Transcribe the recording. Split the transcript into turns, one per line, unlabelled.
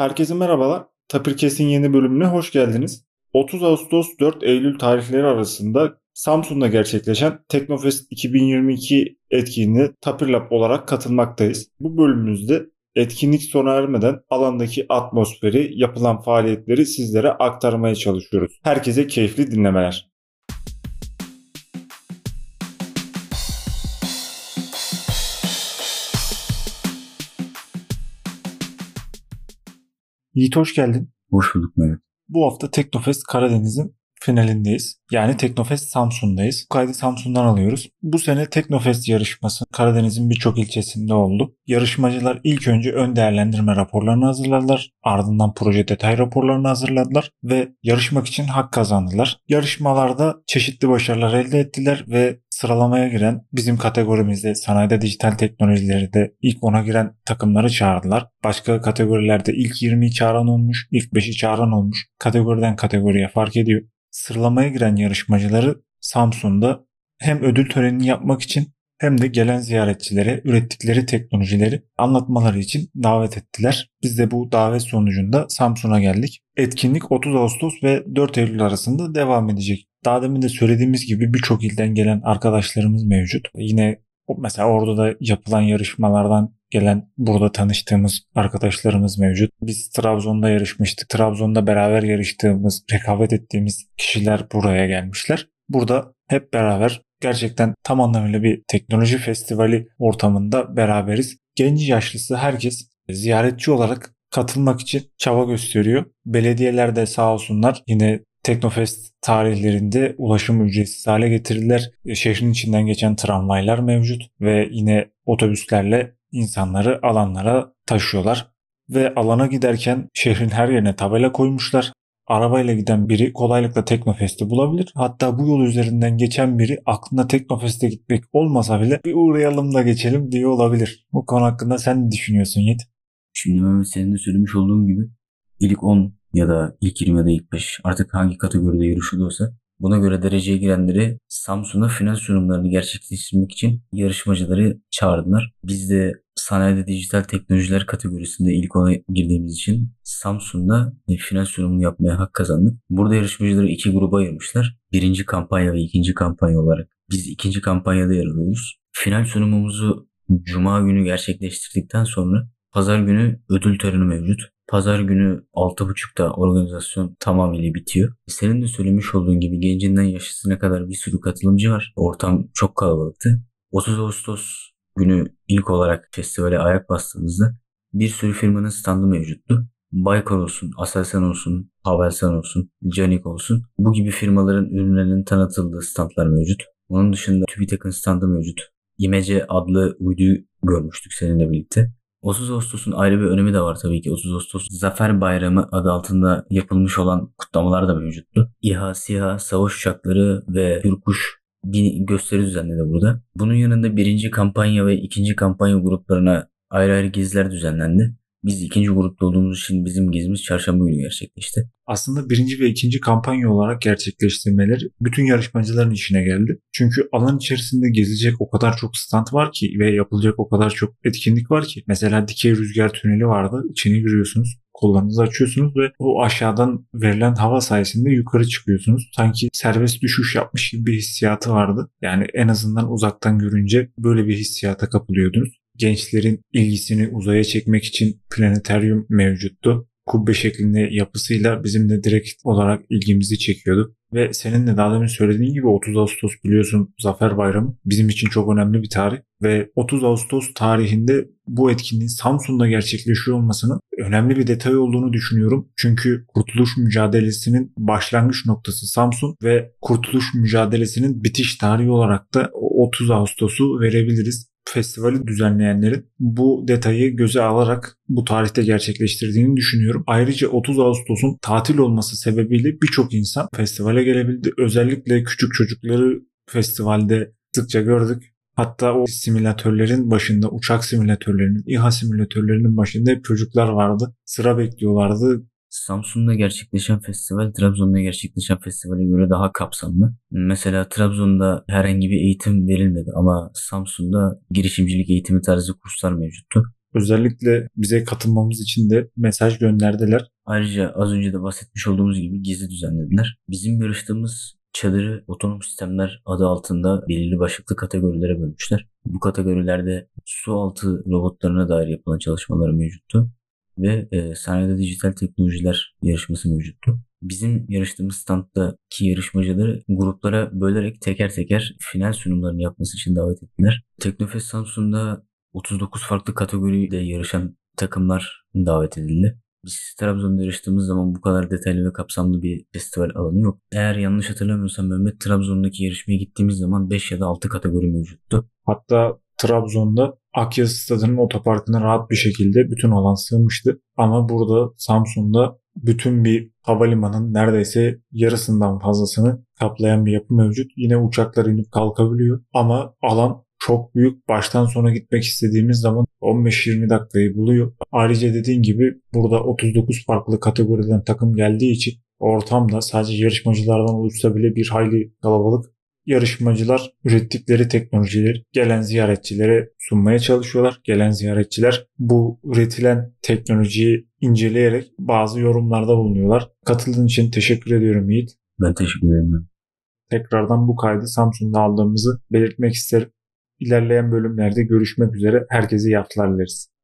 Herkese merhabalar. Tapirkes'in yeni bölümüne hoş geldiniz. 30 Ağustos 4 Eylül tarihleri arasında Samsun'da gerçekleşen Teknofest 2022 etkinliğine Tapirlab olarak katılmaktayız. Bu bölümümüzde etkinlik sona ermeden alandaki atmosferi, yapılan faaliyetleri sizlere aktarmaya çalışıyoruz. Herkese keyifli dinlemeler. Yiğit hoş geldin.
Hoş bulduk Mehmet.
Bu hafta Teknofest Karadeniz'in finalindeyiz. Yani Teknofest Samsun'dayız. Bu kaydı Samsun'dan alıyoruz. Bu sene Teknofest yarışması Karadeniz'in birçok ilçesinde oldu. Yarışmacılar ilk önce ön değerlendirme raporlarını hazırladılar. Ardından proje detay raporlarını hazırladılar ve yarışmak için hak kazandılar. Yarışmalarda çeşitli başarılar elde ettiler ve sıralamaya giren bizim kategorimizde sanayide dijital teknolojileri de ilk 10'a giren takımları çağırdılar. Başka kategorilerde ilk 20'yi çağıran olmuş, ilk 5'i çağıran olmuş. Kategoriden kategoriye fark ediyor. Sıralamaya giren yarışmacıları Samsun'da hem ödül törenini yapmak için hem de gelen ziyaretçilere ürettikleri teknolojileri anlatmaları için davet ettiler. Biz de bu davet sonucunda Samsun'a geldik. Etkinlik 30 Ağustos ve 4 Eylül arasında devam edecek. Daha demin de söylediğimiz gibi birçok ilden gelen arkadaşlarımız mevcut. Yine mesela orada da yapılan yarışmalardan gelen burada tanıştığımız arkadaşlarımız mevcut. Biz Trabzon'da yarışmıştık. Trabzon'da beraber yarıştığımız, rekabet ettiğimiz kişiler buraya gelmişler. Burada hep beraber gerçekten tam anlamıyla bir teknoloji festivali ortamında beraberiz. Genç yaşlısı herkes ziyaretçi olarak katılmak için çaba gösteriyor. Belediyeler de sağ olsunlar yine Teknofest tarihlerinde ulaşım ücretsiz hale getirdiler. Şehrin içinden geçen tramvaylar mevcut ve yine otobüslerle insanları alanlara taşıyorlar. Ve alana giderken şehrin her yerine tabela koymuşlar. Arabayla giden biri kolaylıkla Teknofest'i bulabilir. Hatta bu yol üzerinden geçen biri aklında Teknofest'e gitmek olmasa bile bir uğrayalım da geçelim diye olabilir. Bu konu hakkında sen ne düşünüyorsun Yiğit?
Şimdi Mehmet senin de söylemiş olduğun gibi ilk 10 ya da ilk 20 ya da ilk 5 artık hangi kategoride yarışılıyorsa buna göre dereceye girenleri Samsun'a final sunumlarını gerçekleştirmek için yarışmacıları çağırdılar. Biz de sanayide dijital teknolojiler kategorisinde ilk ona girdiğimiz için Samsun'da final sunumunu yapmaya hak kazandık. Burada yarışmacıları iki gruba ayırmışlar. Birinci kampanya ve ikinci kampanya olarak. Biz ikinci kampanyada yer alıyoruz. Final sunumumuzu Cuma günü gerçekleştirdikten sonra Pazar günü ödül töreni mevcut. Pazar günü 6.30'da organizasyon tamamıyla bitiyor. Senin de söylemiş olduğun gibi gencinden yaşlısına kadar bir sürü katılımcı var. Ortam çok kalabalıktı. 30 Ağustos günü ilk olarak festivale ayak bastığımızda bir sürü firmanın standı mevcuttu. Baykar olsun, Aselsan olsun, Havelsan olsun, Canik olsun. Bu gibi firmaların ürünlerinin tanıtıldığı standlar mevcut. Onun dışında TÜBİTAK'ın standı mevcut. İmece adlı uyduyu görmüştük seninle birlikte. 30 Ağustos'un ayrı bir önemi de var tabii ki. 30 Ağustos Zafer Bayramı adı altında yapılmış olan kutlamalar da mevcuttu. İHA, SİHA, savaş uçakları ve Hürkuş bir gösteri düzenledi burada. Bunun yanında birinci kampanya ve ikinci kampanya gruplarına ayrı ayrı geziler düzenlendi. Biz ikinci grupta olduğumuz için bizim gezimiz çarşamba günü gerçekleşti.
Aslında birinci ve ikinci kampanya olarak gerçekleştirmeleri bütün yarışmacıların işine geldi. Çünkü alan içerisinde gezilecek o kadar çok stand var ki ve yapılacak o kadar çok etkinlik var ki. Mesela dikey rüzgar tüneli vardı. İçine giriyorsunuz kollarınızı açıyorsunuz ve o aşağıdan verilen hava sayesinde yukarı çıkıyorsunuz. Sanki serbest düşüş yapmış gibi bir hissiyatı vardı. Yani en azından uzaktan görünce böyle bir hissiyata kapılıyordunuz gençlerin ilgisini uzaya çekmek için planetaryum mevcuttu. Kubbe şeklinde yapısıyla bizim de direkt olarak ilgimizi çekiyordu. Ve senin de daha demin söylediğin gibi 30 Ağustos biliyorsun Zafer Bayramı bizim için çok önemli bir tarih. Ve 30 Ağustos tarihinde bu etkinliğin Samsun'da gerçekleşiyor olmasının önemli bir detay olduğunu düşünüyorum. Çünkü kurtuluş mücadelesinin başlangıç noktası Samsun ve kurtuluş mücadelesinin bitiş tarihi olarak da 30 Ağustos'u verebiliriz festivali düzenleyenlerin bu detayı göze alarak bu tarihte gerçekleştirdiğini düşünüyorum. Ayrıca 30 Ağustos'un tatil olması sebebiyle birçok insan festivale gelebildi. Özellikle küçük çocukları festivalde sıkça gördük. Hatta o simülatörlerin başında, uçak simülatörlerinin, İHA simülatörlerinin başında hep çocuklar vardı. Sıra bekliyorlardı.
Samsun'da gerçekleşen festival Trabzon'da gerçekleşen festivale göre daha kapsamlı. Mesela Trabzon'da herhangi bir eğitim verilmedi ama Samsun'da girişimcilik eğitimi tarzı kurslar mevcuttu.
Özellikle bize katılmamız için de mesaj gönderdiler.
Ayrıca az önce de bahsetmiş olduğumuz gibi gizli düzenlediler. Bizim yarıştığımız çadırı otonom sistemler adı altında belirli başlıklı kategorilere bölmüşler. Bu kategorilerde su altı robotlarına dair yapılan çalışmalar mevcuttu ve e, sanayide dijital teknolojiler yarışması mevcuttu. Bizim yarıştığımız standdaki yarışmacıları gruplara bölerek teker teker final sunumlarını yapması için davet ettiler. Teknofest Samsun'da 39 farklı kategoride yarışan takımlar davet edildi. Biz Trabzon'da yarıştığımız zaman bu kadar detaylı ve kapsamlı bir festival alanı yok. Eğer yanlış hatırlamıyorsam Mehmet Trabzon'daki yarışmaya gittiğimiz zaman 5 ya da 6 kategori mevcuttu.
Hatta Trabzon'da Akyazı Stadı'nın otoparkına rahat bir şekilde bütün alan sığmıştı. Ama burada Samsun'da bütün bir havalimanın neredeyse yarısından fazlasını kaplayan bir yapı mevcut. Yine uçaklar inip kalkabiliyor ama alan çok büyük. Baştan sona gitmek istediğimiz zaman 15-20 dakikayı buluyor. Ayrıca dediğin gibi burada 39 farklı kategoriden takım geldiği için ortamda sadece yarışmacılardan oluşsa bile bir hayli kalabalık. Yarışmacılar ürettikleri teknolojileri gelen ziyaretçilere sunmaya çalışıyorlar. Gelen ziyaretçiler bu üretilen teknolojiyi inceleyerek bazı yorumlarda bulunuyorlar. Katıldığın için teşekkür ediyorum Yiğit.
Ben teşekkür ederim.
Tekrardan bu kaydı Samsun'da aldığımızı belirtmek isterim. İlerleyen bölümlerde görüşmek üzere. Herkese iyi haftalar dileriz.